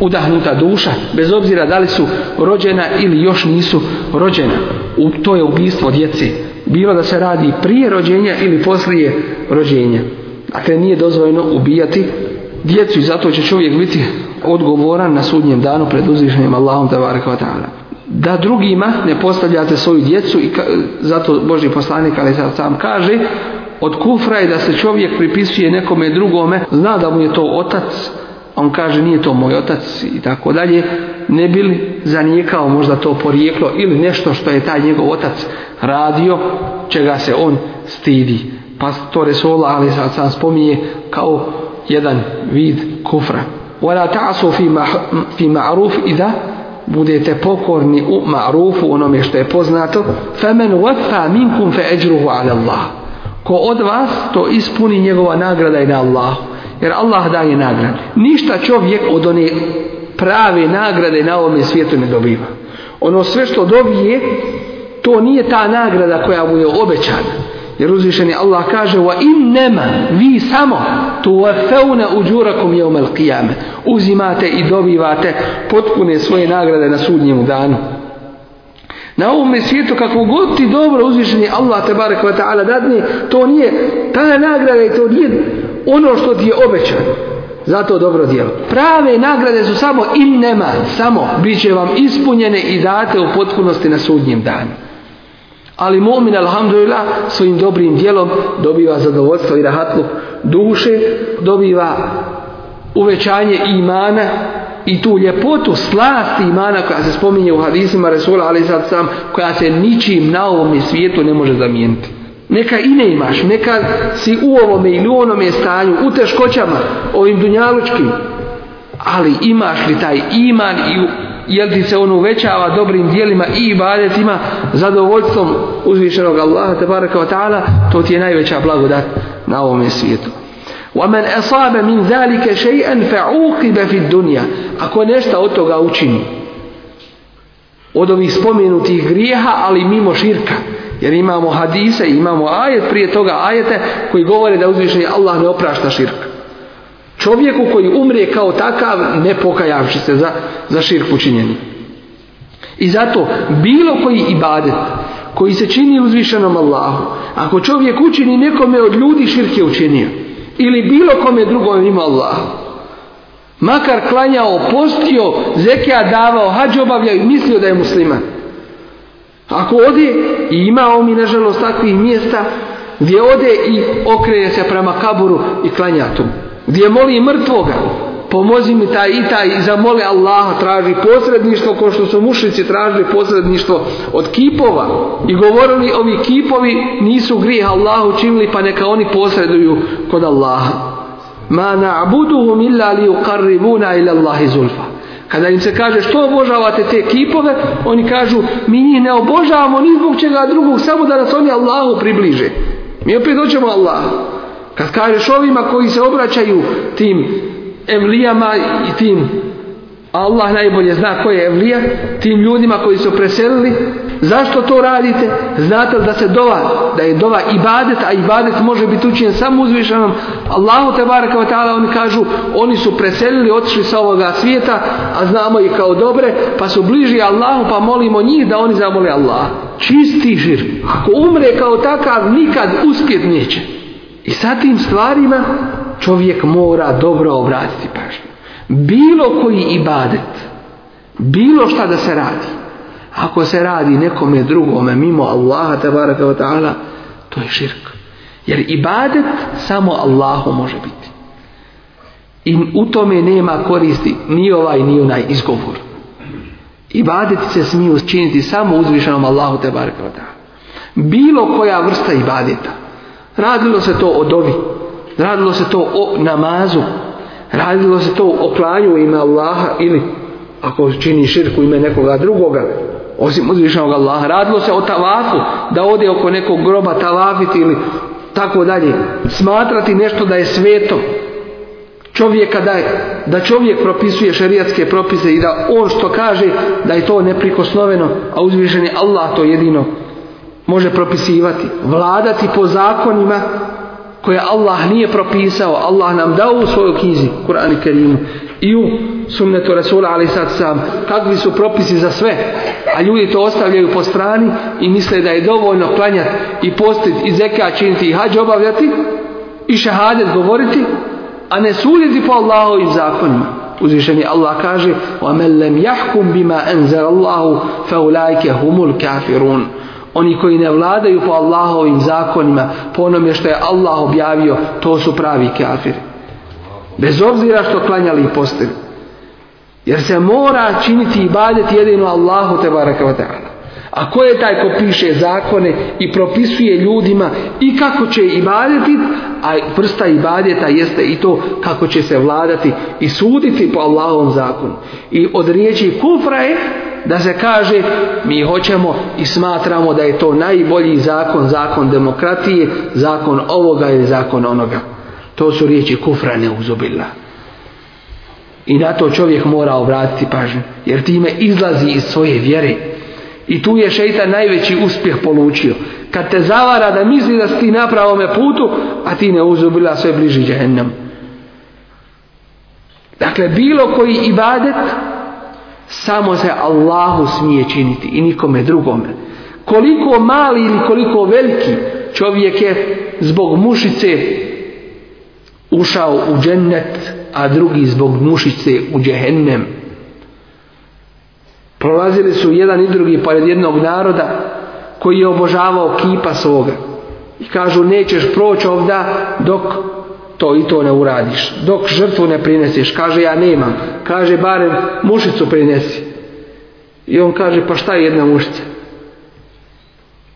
udahnuta duša, bez obzira da li su rođena ili još nisu rođena. U, to je ubijstvo djeci, bilo da se radi prije rođenja ili poslije rođenja. Dakle, nije dozvoljeno ubijati djecu i zato će čovjek biti odgovoran na sudnjem danu pred uzvišenjem Allahom Da drugima ne postavljate svoju djecu i zato Boži poslanik ali sad sam kaže od kufra je da se čovjek pripisuje nekome drugome, zna da mu je to otac, a on kaže nije to moj otac i tako dalje, ne bi li zanijekao možda to porijeklo ili nešto što je taj njegov otac radio, čega se on stidi. Pa to Resola ali sad sam spominje kao jedan vid kufra. Wala ta'asu fi ma'ruf idha budete pokorni u ma'rufu onome što je poznato faman wafa minkum fa ajruhu ala Allah ko od vas to ispuni njegova nagrada je na Allahu jer Allah daje nagradu. ništa čovjek od one prave nagrade na ovome svijetu ne dobiva ono sve što dobije to nije ta nagrada koja mu je obećana jer uzvišeni Allah kaže wa in nema, vi samo tu u uđurakom je kijame. Uzimate i dobivate potpune svoje nagrade na sudnjemu danu. Na ovome svijetu kako god ti dobro uzvišeni Allah te barek ta'ala dadni to nije ta nagrada i to nije ono što ti je obećano. Zato dobro djelo. Prave nagrade su samo im nema, samo bit će vam ispunjene i date u potpunosti na sudnjem danu. Ali mu'min, alhamdulillah, svojim dobrim dijelom dobiva zadovoljstvo i rahatlu duše, dobiva uvećanje imana i tu ljepotu slasti imana koja se spominje u hadisima Resula, ali sad sam, koja se ničim na ovome svijetu ne može zamijeniti. Neka i ne imaš, neka si u ovome ili u onome stanju, u teškoćama, ovim dunjalučkim, ali imaš li taj iman i jel ti se on uvećava dobrim dijelima i ibadetima, zadovoljstvom uzvišenog Allaha te wa ta'ala, to ti je najveća blagodat na ovome svijetu. Ako nešto od toga učini, od ovih spomenutih grijeha, ali mimo širka, jer imamo hadise, imamo ajet prije toga ajete koji govore da uzvišeni Allah ne oprašta širka čovjeku koji umre kao takav ne pokajavši se za, za širk učinjeni I zato bilo koji ibadet koji se čini uzvišenom Allahu, ako čovjek učini nekome od ljudi širk je učinio ili bilo kome drugom ima Allah makar klanjao, postio, zekija davao, hađe obavljao i mislio da je musliman. Ako ode, i imao mi nažalost takvih mjesta, gdje ode i okreje se prema kaburu i klanja tomu gdje moli mrtvoga, pomozi mi taj i taj i zamoli Allaha, traži posredništvo, kao što su mušnici tražili posredništvo od kipova i govorili ovi kipovi nisu grijeh Allahu činili pa neka oni posreduju kod Allaha. Ma na'buduhum illa li uqarribuna ila Allahi zulfa. Kada im se kaže što obožavate te kipove, oni kažu mi njih ne obožavamo ni zbog čega drugog, samo da nas oni Allahu približe. Mi opet doćemo Allahu. Kad kažeš ovima koji se obraćaju tim emlijama i tim Allah najbolje zna ko je evlija, tim ljudima koji su preselili, zašto to radite? Znate da se dova, da je dova ibadet, a ibadet može biti učinjen samo uzvišenom Allahu te baraka wa oni kažu, oni su preselili, otišli sa ovoga svijeta, a znamo ih kao dobre, pa su bliži Allahu, pa molimo njih da oni zamole Allah. Čisti žir. Ako umre kao takav, nikad uspjet neće. I sa tim stvarima čovjek mora dobro obratiti pažnju. Bilo koji ibadet, bilo šta da se radi, ako se radi nekome drugome mimo Allaha tabaraka to je širk. Jer ibadet samo Allahu može biti. I u tome nema koristi ni ovaj ni onaj izgovor. Ibadet se smiju činiti samo uzvišenom Allahu te Bilo koja vrsta ibadeta. Radilo se to o dovi, radilo se to o namazu, radilo se to o klanju ime Allaha ili ako čini širku ime nekoga drugoga, osim uzvišenog Allaha. Radilo se o tavafu, da ode oko nekog groba tavafiti ili tako dalje. Smatrati nešto da je sveto. Čovjeka da, da čovjek propisuje šerijatske propise i da on što kaže da je to neprikosnoveno, a uzvišen je Allah to jedino može propisivati, vladati po zakonima koje Allah nije propisao, Allah nam dao u svojoj knjizi, Kur'an i i u sumnetu Rasula, ali sad sam, kakvi su propisi za sve, a ljudi to ostavljaju po strani i misle da je dovoljno klanjati i postiti i zeka činiti i hađ obavljati i šehadet govoriti, a ne suditi po i zakonima. Uzvišeni Allah kaže وَمَلَّمْ يَحْكُمْ بِمَا أَنْزَرَ اللَّهُ فَاُلَيْكَ هُمُ الْكَافِرُونَ oni koji ne vladaju po Allahovim zakonima, po onome što je Allah objavio, to su pravi kafiri. Bez obzira što klanjali i postili. Jer se mora činiti i badet jedino Allahu te baraka A ko je taj ko piše zakone i propisuje ljudima i kako će i badeti a vrsta i badjeta jeste i to kako će se vladati i suditi po Allahovom zakonu. I od riječi kufra je da se kaže mi hoćemo i smatramo da je to najbolji zakon, zakon demokratije, zakon ovoga ili zakon onoga. To su riječi kufra neuzubila. I na to čovjek mora obratiti pažnju, jer time izlazi iz svoje vjere. I tu je šeitan najveći uspjeh polučio. Kad te zavara da misli da si ti na pravome putu, a ti ne uzubila sve bliži džahennam. Dakle, bilo koji ibadet samo se Allahu smije činiti i nikome drugome. Koliko mali ili koliko veliki čovjek je zbog mušice ušao u džennet, a drugi zbog mušice u džehennem. Prolazili su jedan i drugi pored jednog naroda koji je obožavao kipa svoga. I kažu nećeš proći ovda dok to i to ne uradiš. Dok žrtvu ne prineseš, kaže ja nemam. Kaže barem mušicu prinesi. I on kaže pa šta je jedna mušica?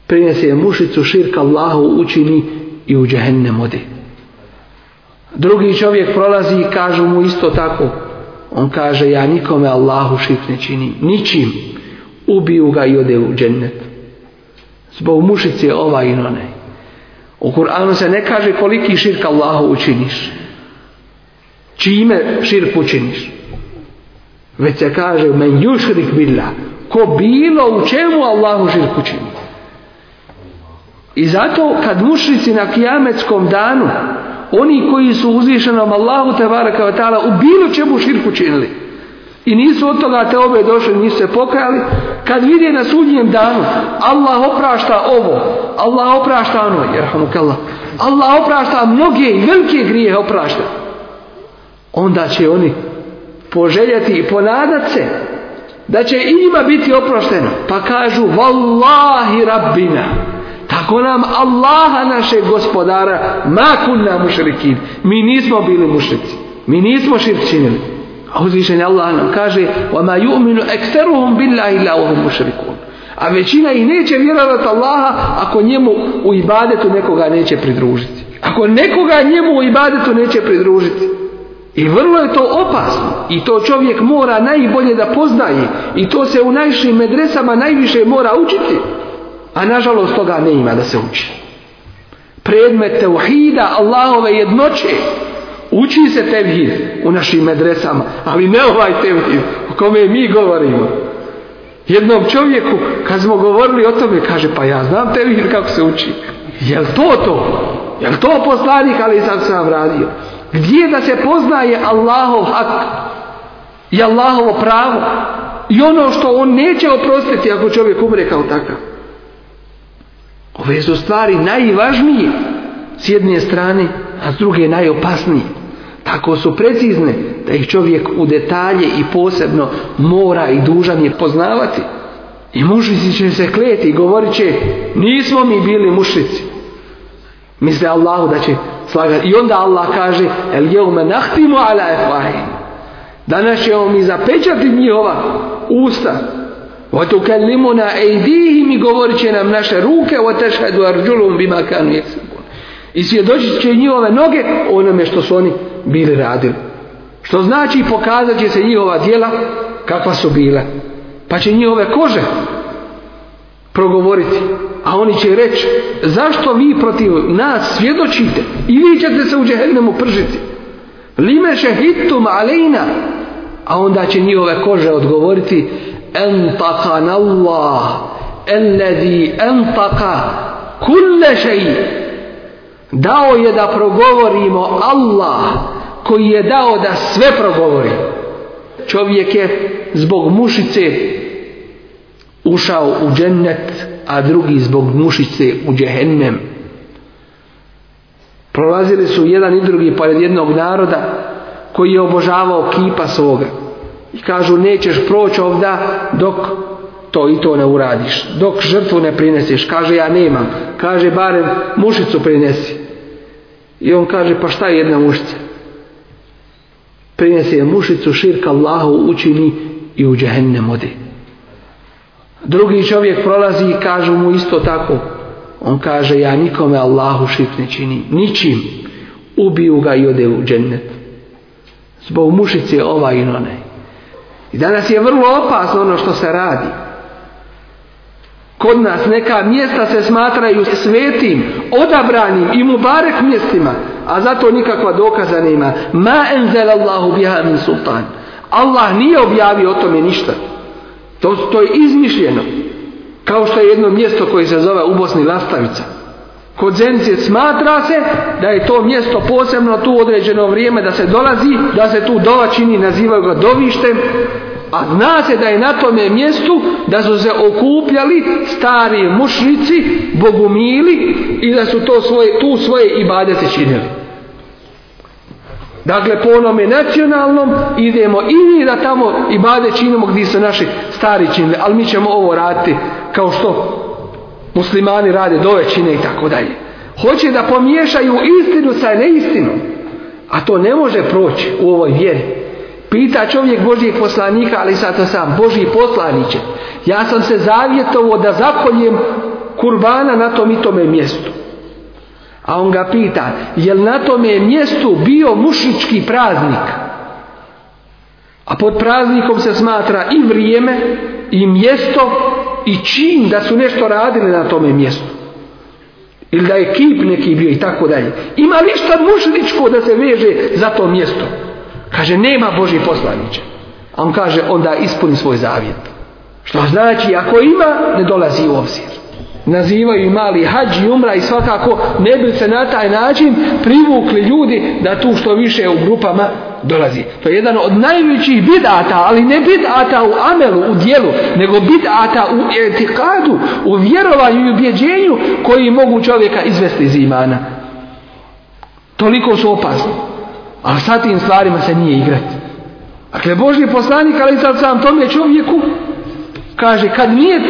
prinesi je mušicu, širka Allahu učini i u džehenne ode. Drugi čovjek prolazi i kaže mu isto tako. On kaže ja nikome Allahu širk ne čini. Ničim. Ubiju ga i ode u džennet. Zbog mušice ova i onaj. U Kur'anu se ne kaže koliki širk Allahu učiniš. Čime širk učiniš. Već se kaže men jušrik billah. Ko bilo u čemu Allahu širk učini. I zato kad mušrici na kijametskom danu oni koji su uzvišenom Allahu te vara u bilo čemu širk učinili i nisu od toga te obe došli, nisu se pokajali kad vide na sudnjem danu Allah oprašta ovo, Allah oprašta ono, Allah oprašta mnoge i velike grije oprašta. Onda će oni poželjati i ponadat se da će i njima biti oprošteno. Pa kažu, vallahi rabbina, tako nam Allaha našeg gospodara, makun nam mušrikin. Mi nismo bili mušrici, mi nismo širčinili. A uzvišenje Allah nam kaže وَمَا يُؤْمِنُ اَكْتَرُهُمْ بِاللَّهِ وَهُمْ A većina ih neće vjerovati Allaha ako njemu u ibadetu nekoga neće pridružiti. Ako nekoga njemu u ibadetu neće pridružiti. I vrlo je to opasno. I to čovjek mora najbolje da poznaje. I to se u najšim medresama najviše mora učiti. A nažalost toga ne ima da se uči. Predmet teuhida Allahove jednoće Uči se tevhid u našim medresama, ali ne ovaj tevhid o kome mi govorimo. Jednom čovjeku, kad smo govorili o tome, kaže, pa ja znam tevhid kako se uči. Jel to to? Jel to poslanik, ali sam sam radio? Gdje da se poznaje Allahov hak i Allahovo pravo i ono što on neće oprostiti ako čovjek umre kao takav? Ove su stvari najvažnije s jedne strane, a s druge najopasnije. Ako su precizne, da ih čovjek u detalje i posebno mora i dužan je poznavati. I mušici će se kleti i govorit će, nismo mi bili mušici. Misle Allahu da će slagati. I onda Allah kaže, el jeume nahtimu ala efahim. Danas ćemo mi zapečati njihova usta. وَتُكَلِّمُنَا اَيْدِيهِمْ I govorit će nam naše ruke do bima kanu كَانُ I svjedočit će njihove noge onome što su oni bili radili. Što znači pokazat će se njihova djela kakva su bila. Pa će njihove kože progovoriti. A oni će reći, zašto vi protiv nas svjedočite i vi ćete se u džehennemu pržiti? Lime hituma alejna. A onda će njihove kože odgovoriti, entakan Allah, ellezi entaka kulle šeji. Dao je da progovorimo Allah koji je dao da sve progovori. Čovjek je zbog mušice ušao u džennet, a drugi zbog mušice u džehennem. Prolazili su jedan i drugi pored jednog naroda koji je obožavao kipa svoga. I kažu nećeš proći ovda dok to i to ne uradiš. Dok žrtvu ne prineseš. Kaže ja nemam. Kaže barem mušicu prinesi. I on kaže pa šta je jedna mušica? prinese je mušicu širka Allahu učini i u džehenne odi. Drugi čovjek prolazi i kažu mu isto tako. On kaže ja nikome Allahu širk ne čini. Ničim. Ubiju ga i ode u džennet. Zbog mušice ova i one I danas je vrlo opasno ono što se radi. Kod nas neka mjesta se smatraju svetim, odabranim i mubarek mjestima, a zato nikakva dokaza nema. Ma enzel Allahu biha min sultan. Allah nije objavio o tome ništa. To, to je izmišljeno. Kao što je jedno mjesto koje se zove u Bosni Lastavica. Kod Zenice smatra se da je to mjesto posebno tu određeno vrijeme da se dolazi, da se tu dova čini, nazivaju ga dovištem, a zna se da je na tome mjestu da su se okupljali stari mušnici, bogumili i da su to svoje, tu svoje ibadete činili. Dakle, po onome nacionalnom idemo i mi da tamo i bade činimo gdje su naši stari činili, ali mi ćemo ovo raditi kao što muslimani rade do većine i tako dalje. Hoće da pomiješaju istinu sa neistinom, a to ne može proći u ovoj vjeri. Pita čovjek Božijeg poslanika, ali sad to sam, Božji poslaniće, ja sam se zavjetovo da zaponjem kurbana na tom i tome mjestu. A on ga pita, jel na tome mjestu bio mušički praznik? A pod praznikom se smatra i vrijeme, i mjesto, i čin da su nešto radili na tome mjestu. Ili da je kip neki bio i tako dalje. Ima li šta da se veže za to mjesto? Kaže, nema Boži poslaniće A on kaže, onda ispuni svoj zavjet. Što znači, ako ima, ne dolazi u obzir. Nazivaju i mali hađ i umra i svakako ne bi se na taj način privukli ljudi da tu što više u grupama dolazi. To je jedan od najvećih bidata, ali ne bidata u amelu, u dijelu, nego bidata u etikadu, u vjerovanju i ubjeđenju koji mogu čovjeka izvesti iz imana. Toliko su opasni. Ali sa tim stvarima se nije igrati. Dakle, Božji poslanik, ali sad sam tome čovjeku, kaže, kad nije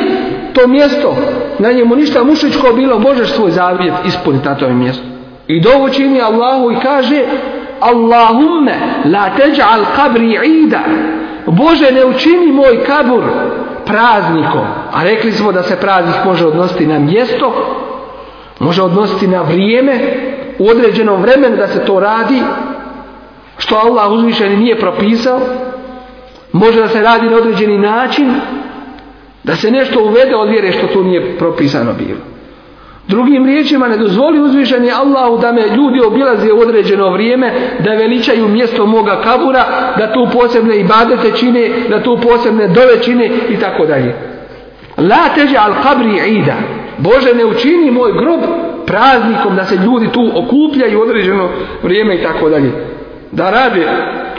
to mjesto, na njemu ništa mušičko bilo, možeš svoj zavijet ispuniti na tome mjestu. I dovočini čini Allahu i kaže, Allahumme la teđa'al kabri ida. Bože, ne učini moj kabur praznikom. A rekli smo da se praznik može odnositi na mjesto, može odnositi na vrijeme, u određenom vremenu da se to radi, što Allah uzvišeni nije propisao, može da se radi na određeni način, da se nešto uvede od vjere što tu nije propisano bilo. Drugim riječima ne dozvoli uzvišeni Allahu da me ljudi obilaze u određeno vrijeme, da veličaju mjesto moga kabura, da tu posebne ibadete čine, da tu posebne dove čine i tako dalje. La teže al kabri ida. Bože ne učini moj grob praznikom da se ljudi tu okupljaju u određeno vrijeme i tako dalje da radi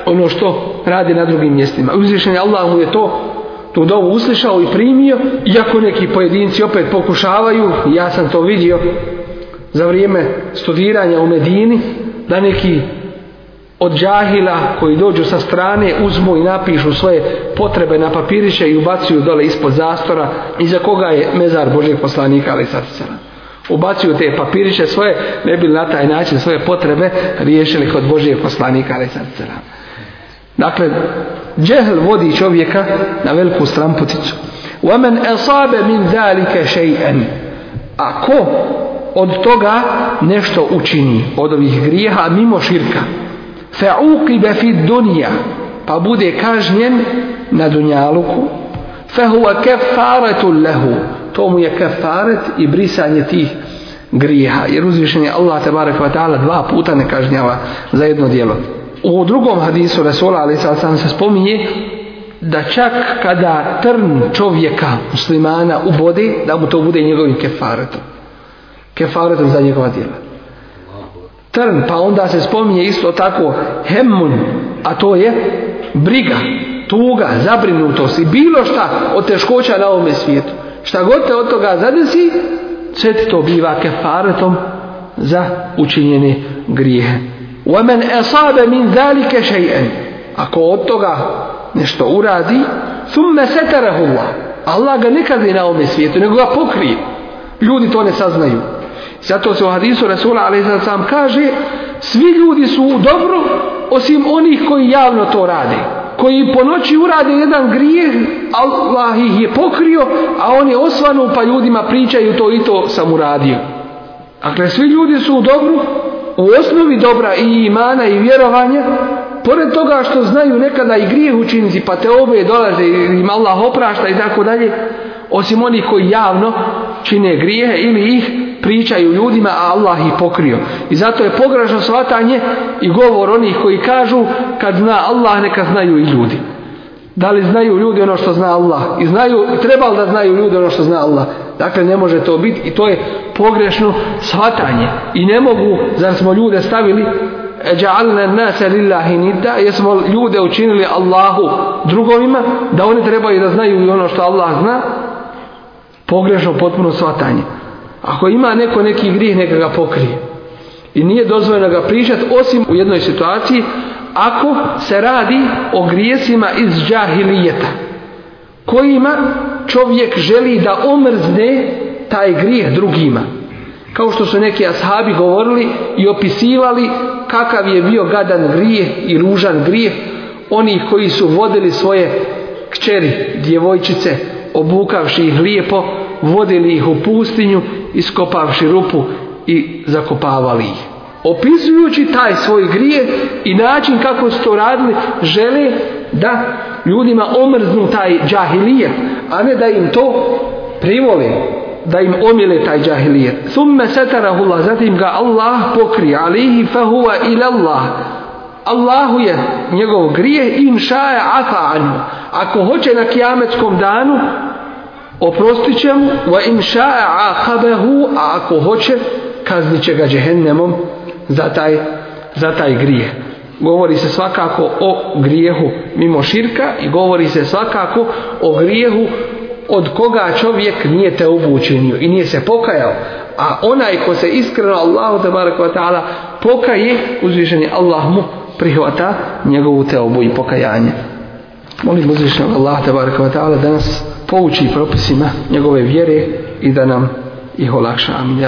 ono što radi na drugim mjestima. Uzvišen je Allah mu je to tu dovu uslišao i primio, iako neki pojedinci opet pokušavaju, ja sam to vidio za vrijeme studiranja u Medini, da neki od džahila koji dođu sa strane uzmu i napišu svoje potrebe na papiriće i ubacuju dole ispod zastora iza koga je mezar Božeg poslanika ali sad ubacuju te papiriće svoje, ne bi na taj način svoje potrebe riješili kod Božijeg poslanika, ali Dakle, džehl vodi čovjeka na veliku stramputicu. وَمَنْ أَصَابَ مِنْ ذَلِكَ شَيْئًا Ako od toga nešto učini, od ovih grijeha, mimo širka, فَعُقِبَ فِي الدُّنْيَا Pa bude kažnjen na dunjaluku, فَهُوَ كَفَّارَةٌ لَهُ to mu je kefaret i brisanje tih grija Jer uzvišen je Allah ta'ala dva puta ne kažnjava za jedno djelo. U drugom hadisu Rasula ali sam se spominje da čak kada trn čovjeka muslimana ubode, da mu to bude njegovim kefaretom. Kefaretom za njegova djela. Trn, pa onda se spominje isto tako hemun, a to je briga, tuga, zabrinutost i bilo šta od teškoća na ovome svijetu. Šta god te od toga zadesi, sve to biva kefaretom za učinjene grijehe. وَمَنْ أَصَابَ مِنْ ذَلِكَ شَيْئًا Ako od toga nešto uradi, ثُمَّ سَتَرَهُ اللَّهُ Allah ga ne kazni na ovome svijetu, nego ga pokrije. Ljudi to ne saznaju. Zato se u hadisu Rasula sam kaže, svi ljudi su u dobru, osim onih koji javno to rade koji po noći urade jedan grijeh, Allah ih je pokrio, a on je osvanu pa ljudima pričaju to i to sam uradio. Dakle, svi ljudi su u dobru, u osnovi dobra i imana i vjerovanja, pored toga što znaju nekada i grijeh učinci pa te obe dolaze im Allah oprašta i tako dalje, osim onih koji javno čine grijehe ili ih pričaju ljudima, a Allah ih pokrio. I zato je pogrešno shvatanje i govor onih koji kažu kad zna Allah neka znaju i ljudi. Da li znaju ljudi ono što zna Allah? I znaju, treba da znaju ljudi ono što zna Allah? Dakle, ne može to biti i to je pogrešno shvatanje. I ne mogu, zar smo ljude stavili Eđa'alna smo lillahi nida, jesmo ljude učinili Allahu drugovima, da oni trebaju da znaju i ono što Allah zna, pogrešno potpuno shvatanje. Ako ima neko neki grih neka ga pokrije. I nije dozvoljeno ga pričati, osim u jednoj situaciji, ako se radi o grijesima iz džahilijeta, kojima čovjek želi da omrzne taj grijeh drugima. Kao što su neki ashabi govorili i opisivali kakav je bio gadan grijeh i ružan grijeh onih koji su vodili svoje kćeri, djevojčice, obukavši ih lijepo, vodili ih u pustinju iskopavši rupu i zakopavali ih. Opisujući taj svoj grije i način kako su to radili, žele da ljudima omrznu taj džahilijet a ne da im to privole, da im omile taj džahilijet Thumme setarahullah, zatim ga Allah pokri, alihi fahuva ila Allah. Allahu je njegov grije, inša je afa'an. Ako hoće na kijametskom danu, Oprostit će mu, va im a ako hoće, kaznit će ga džehennemom za taj, za taj grijeh. Govori se svakako o grijehu mimo širka i govori se svakako o grijehu od koga čovjek nije te učinio i nije se pokajao. A onaj ko se iskreno Allahu ta'ala pokaje, uzvišeni Allah mu prihvata njegovu teobu i pokajanje. Molim tabaraka Allah ta'ala da nas pouči propisima njegove vjere i da nam ih olakša. Amin.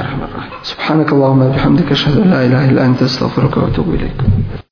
Subhanakallahumma bihamdika shahadu la ilaha illa anta astaghfiruka wa atubu ilaik.